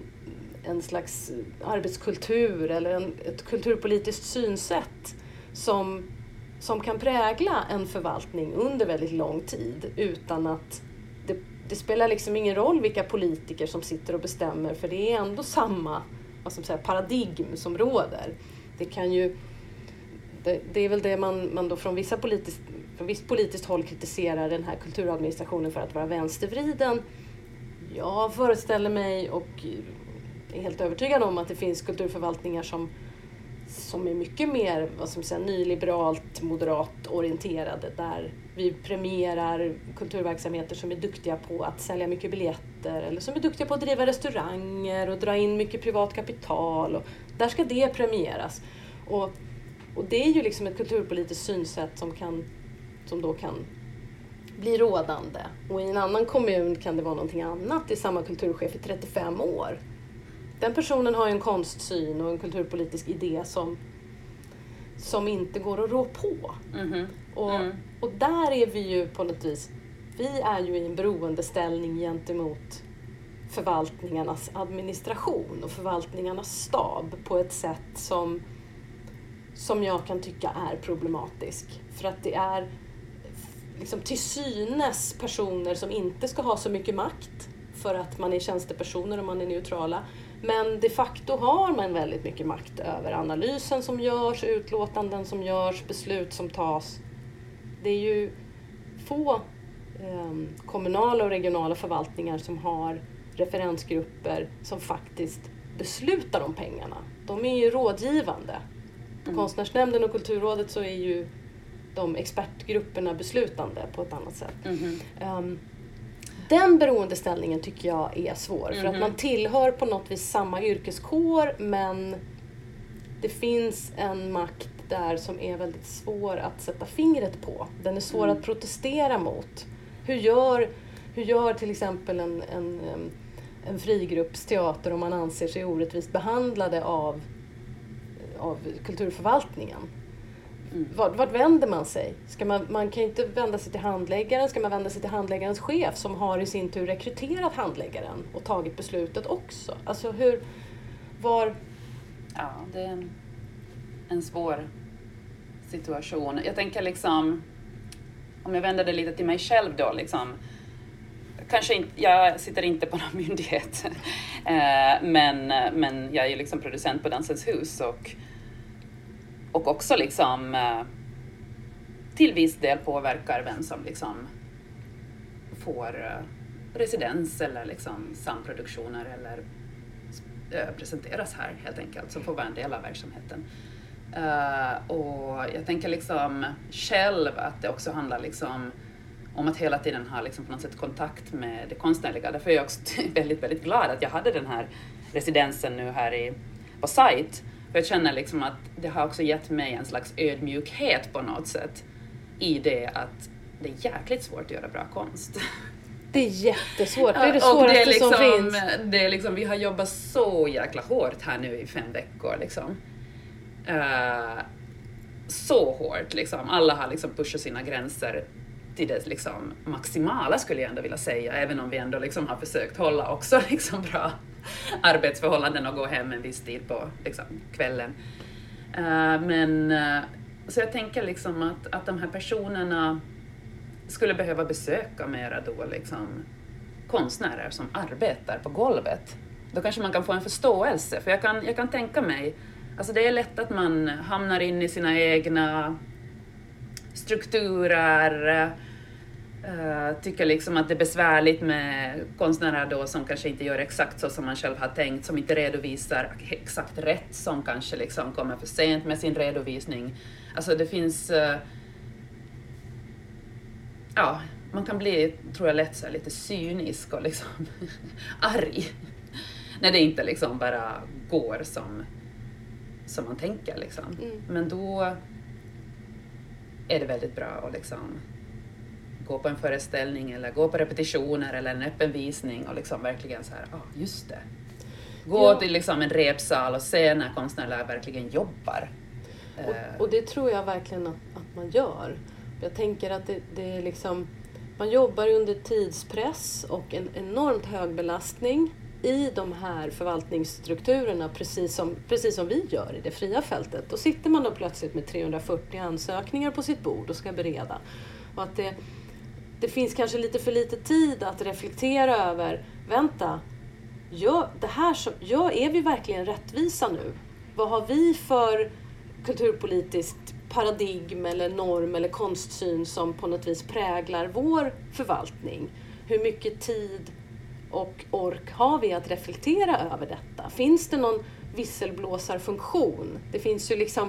en slags arbetskultur eller en, ett kulturpolitiskt synsätt som, som kan prägla en förvaltning under väldigt lång tid utan att det, det spelar liksom ingen roll vilka politiker som sitter och bestämmer för det är ändå samma vad som säga, paradigm som råder. Det kan ju det, det är väl det man, man då från, vissa politiskt, från visst politiskt håll kritiserar den här kulturadministrationen för att vara vänstervriden. Jag föreställer mig och är helt övertygad om att det finns kulturförvaltningar som, som är mycket mer vad ska man säga, nyliberalt, moderat orienterade där vi premierar kulturverksamheter som är duktiga på att sälja mycket biljetter eller som är duktiga på att driva restauranger och dra in mycket privat kapital. Och där ska det premieras. Och och det är ju liksom ett kulturpolitiskt synsätt som, kan, som då kan bli rådande. Och i en annan kommun kan det vara någonting annat. Det är samma kulturchef i 35 år. Den personen har ju en konstsyn och en kulturpolitisk idé som, som inte går att rå på. Mhm. Och, Mm. och där är vi ju på något vis, vi är ju i en beroendeställning gentemot förvaltningarnas administration och förvaltningarnas stab på ett sätt som, som jag kan tycka är problematisk. För att det är liksom till synes personer som inte ska ha så mycket makt för att man är tjänstepersoner och man är neutrala. Men de facto har man väldigt mycket makt över analysen som görs, utlåtanden som görs, beslut som tas. Det är ju få eh, kommunala och regionala förvaltningar som har referensgrupper som faktiskt beslutar om pengarna. De är ju rådgivande. På Konstnärsnämnden och Kulturrådet så är ju de expertgrupperna beslutande på ett annat sätt. Mhm. Um, den beroendeställningen tycker jag är svår. För att Mhm. man tillhör på något vis samma yrkeskår men det finns en makt där som är väldigt svår att sätta fingret på. Den är svår Mm. att protestera mot. Hur gör, hur gör till exempel en, en, en frigruppsteater om man anser sig orättvist behandlade av, av kulturförvaltningen? Mm. Vart, vart, vänder man sig? Ska man, man kan inte vända sig till handläggaren. Ska man vända sig till handläggarens chef som har i sin tur rekryterat handläggaren och tagit beslutet också? Alltså hur, var... Ja, det är en, en svår situation. Jag tänker liksom, om jag vänder det lite till mig själv då, liksom, kanske inte, jag sitter inte på någon (laughs) myndighet, eh, men, men jag är ju liksom producent på Dansens hus och, och också liksom eh, till viss del påverkar vem som liksom får eh, residens eller liksom samproduktioner eller eh, presenteras här helt enkelt, som får vara en del av verksamheten. Uh, och jag tänker liksom själv att det också handlar liksom om att hela tiden ha liksom på något sätt kontakt med det konstnärliga. Därför är jag också (laughs) väldigt, väldigt glad att jag hade den här residensen nu här i, på sajt. För jag känner liksom att det har också gett mig en slags ödmjukhet på något sätt i det att det är jäkligt svårt att göra bra konst. Det är jättesvårt, det är det svåraste det är liksom, som finns. Det är liksom, vi har jobbat så jäkla hårt här nu i fem veckor liksom. Uh, så hårt liksom. Alla har liksom pushat sina gränser till det liksom maximala skulle jag ändå vilja säga, även om vi ändå liksom har försökt hålla också (laughs) liksom bra (laughs) arbetsförhållanden och gå hem en viss tid på liksom, kvällen. Uh, men uh, så jag tänker liksom att, att de här personerna skulle behöva besöka mera då liksom konstnärer som arbetar på golvet. Då kanske man kan få en förståelse, för jag kan, jag kan tänka mig, alltså det är lätt att man hamnar in i sina egna strukturer, uh, tycker liksom att det är besvärligt med konstnärer då som kanske inte gör exakt så som man själv har tänkt, som inte redovisar exakt rätt, som kanske liksom kommer för sent med sin redovisning. Alltså det finns uh, ja, man kan bli, tror jag, lätt så lite cynisk och liksom (laughs) arg. När det inte liksom bara går som, som man tänker. Liksom. Mm. Men då är det väldigt bra att liksom gå på en föreställning eller gå på repetitioner eller en öppen visning och liksom verkligen så här, ja ah, just det. Gå ja. till liksom en repsal och se när konstnärer verkligen jobbar. Och, och, det tror jag verkligen att, att man gör. Jag tänker att det, det är liksom, man jobbar under tidspress och en enormt hög belastning i de här förvaltningsstrukturerna precis som, precis som vi gör i det fria fältet. Då sitter man då plötsligt med 340 ansökningar på sitt bord och ska bereda. Och att det, det finns kanske lite för lite tid att reflektera över, vänta, gör, det här som, gör, är vi verkligen rättvisa nu? Vad har vi för kulturpolitiskt paradigm eller norm eller konstsyn som på något vis präglar vår förvaltning. Hur mycket tid och ork har vi att reflektera över detta? Finns det någon visselblåsarfunktion? Det finns ju liksom,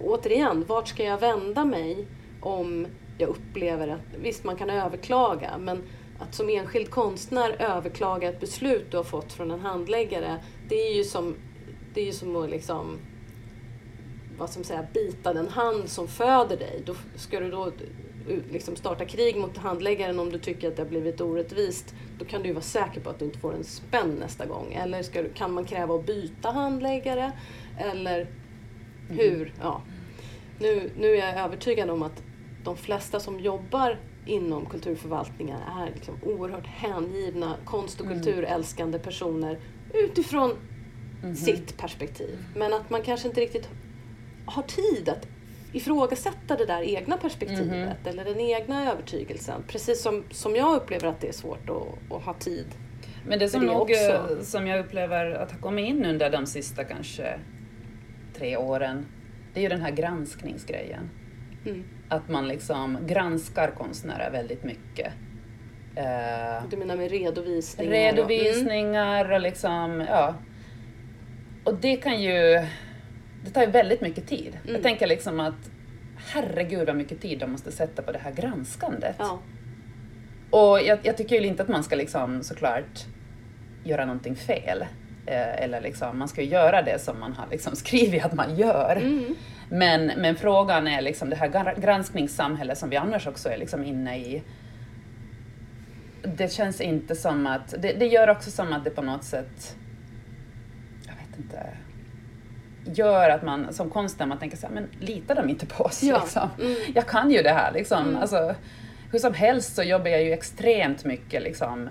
återigen, vart ska jag vända mig om jag upplever att, visst man kan överklaga, men att som enskild konstnär överklaga ett beslut du har fått från en handläggare, det är ju som, det är ju som att liksom vad som säga, bita den hand som föder dig. Då ska du då liksom starta krig mot handläggaren om du tycker att det har blivit orättvist. Då kan du ju vara säker på att du inte får en spänn nästa gång. Eller ska du, kan man kräva att byta handläggare? Eller hur? Mm. Ja. Nu, nu är jag övertygad om att de flesta som jobbar inom kulturförvaltningen är liksom oerhört hängivna konst och mm. kulturälskande personer utifrån mm -hmm. sitt perspektiv. Men att man kanske inte riktigt har tid att ifrågasätta det där egna perspektivet mm -hmm. eller den egna övertygelsen. Precis som, som jag upplever att det är svårt att, att ha tid Men det som, det nog, också. som jag upplever att ha kommit in under de sista kanske tre åren, det är ju den här granskningsgrejen. Mm. Att man liksom granskar konstnärer väldigt mycket. Du menar med redovisningar? Redovisningar och, mm. och liksom, ja. Och det kan ju det tar ju väldigt mycket tid. Mm. Jag tänker liksom att herregud vad mycket tid de måste sätta på det här granskandet. Ja. Och jag, jag, tycker ju inte att man ska liksom såklart göra någonting fel. Eh, eller liksom, man ska ju göra det som man har liksom (laughs) skrivit att man gör. Mm. Men, men frågan är liksom det här granskningssamhälle som vi annars också är liksom inne i. Det känns inte som att, det, det gör också som att det på något sätt, jag vet inte, gör att man som konstnär man tänker så här, men litar de inte på oss? Ja. Liksom? Mm. Jag kan ju det här liksom. Mm. Alltså, hur som helst så jobbar jag ju extremt mycket liksom,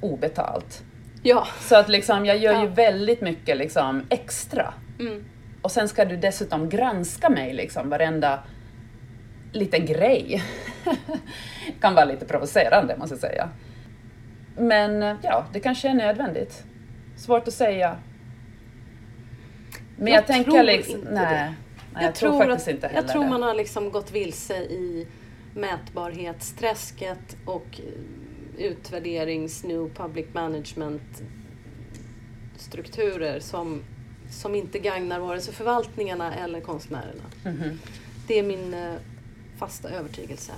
obetalt. Ja. Så att liksom, jag gör ju Ja. väldigt mycket liksom, extra. Mm. Och sen ska du dessutom granska mig, liksom, varenda liten grej. (laughs) kan vara lite provocerande, måste jag säga. Men ja, det kanske är nödvändigt. Svårt att säga. Men jag, Jag tänker tror liksom... inte nej, det. nej, jag, tror faktiskt att, inte heller Jag tror man har liksom gått vilse i mätbarhetsträsket och utvärderings new public management strukturer som, som inte gagnar vare sig förvaltningarna eller konstnärerna. Mhm. Det är min eh, fasta övertygelse.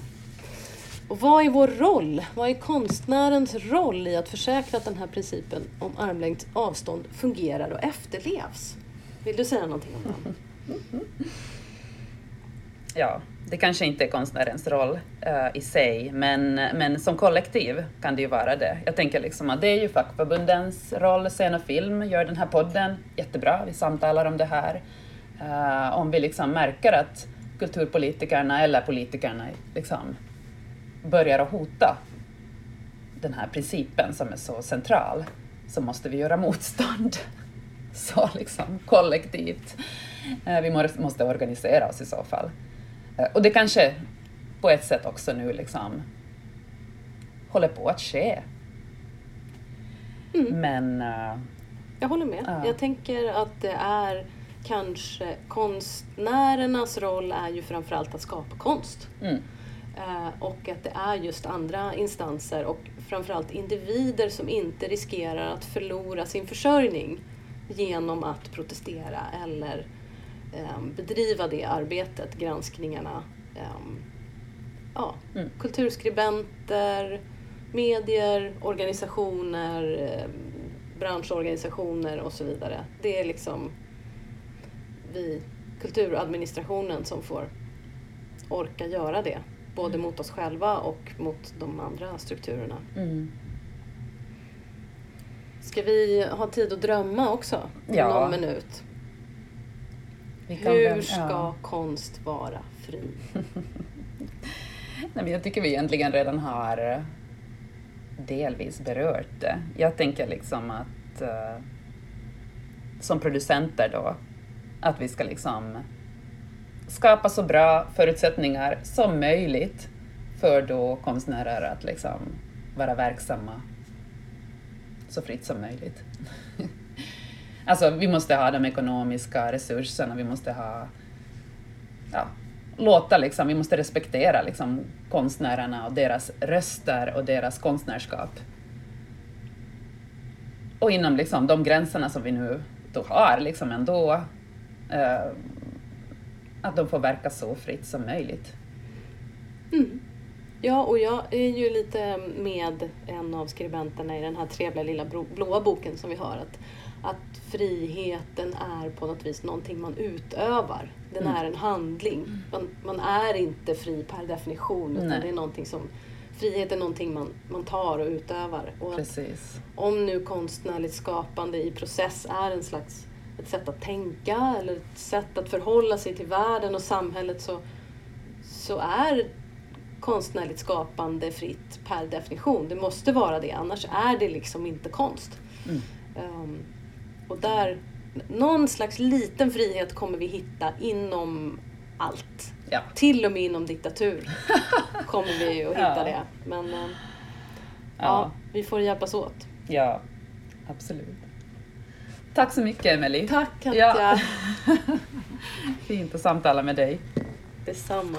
Och vad är vår roll? Vad är konstnärens roll i att försäkra att den här principen om armlängds avstånd fungerar och efterlevs? Vill du säga någonting om den? Ja, det kanske inte är konstnärens roll uh, i sig, men, men som kollektiv kan det ju vara det. Jag tänker liksom att det är ju fackförbundens roll, scen och film gör den här podden jättebra, vi samtalar om det här. Uh, om vi liksom märker att kulturpolitikerna eller politikerna liksom börjar att hota den här principen som är så central, så måste vi göra motstånd. (laughs) Så liksom kollektivt. Uh, Vi måste- måste organisera oss i så fall. Eh, Och det kanske på ett sätt också nu liksom håller på att ske. Mm. Men eh, Jag håller med. Ja. Jag tänker att det är kanske konstnärernas roll är ju framförallt att skapa konst. mm, Eh, och att det är just andra instanser och framförallt individer som inte riskerar att förlora sin försörjning genom att protestera eller bedriva det arbetet, granskningarna. ehm, ja, Mm. Kulturskribenter, medier, organisationer, ehm, branschorganisationer och så vidare. Det är liksom vi, kulturadministrationen, som får orka göra det. Både mot oss själva och mot de andra strukturerna. mm. Ska vi ha tid att drömma också? Ja. Någon minut. Hur ska konst vara fri? (laughs) Nej, men jag tycker vi egentligen redan har eh, delvis berört det. Jag tänker liksom att eh, som producenter då, att vi ska liksom skapa så bra förutsättningar som möjligt för då konstnärer att liksom vara verksamma så fritt som möjligt. (laughs) alltså vi måste ha de ekonomiska resurserna, vi måste ha ja, låta liksom, vi måste respektera liksom konstnärerna och deras röster och deras konstnärskap. Och inom liksom de gränserna som vi nu då har liksom ändå, eh, att de får verka så fritt som möjligt. Mm. Ja, och jag är ju lite med en av skribenterna i den här trevliga lilla blåa boken som vi har. Att, att friheten är på något vis någonting man utövar. Den Mm. är en handling. Man, man är inte fri per definition utan Nej. det är någonting som Frihet är någonting man, man tar och utövar. Och Precis. om nu konstnärligt skapande i process är en slags ett sätt att tänka eller ett sätt att förhålla sig till världen och samhället så, så är konstnärligt skapande fritt per definition. Det måste vara det, annars är det liksom inte konst. Mm. Ehm, och där, någon slags liten frihet kommer vi hitta inom allt. Ja. Till och med inom diktatur (laughs) kommer vi att hitta Ja. det. Men ehm, ja. Ja. vi får hjälpas åt. ja, absolut. Tack så mycket Emelie. Tack Katja! Ja. (laughs) Fint att samtala med dig. Detsamma.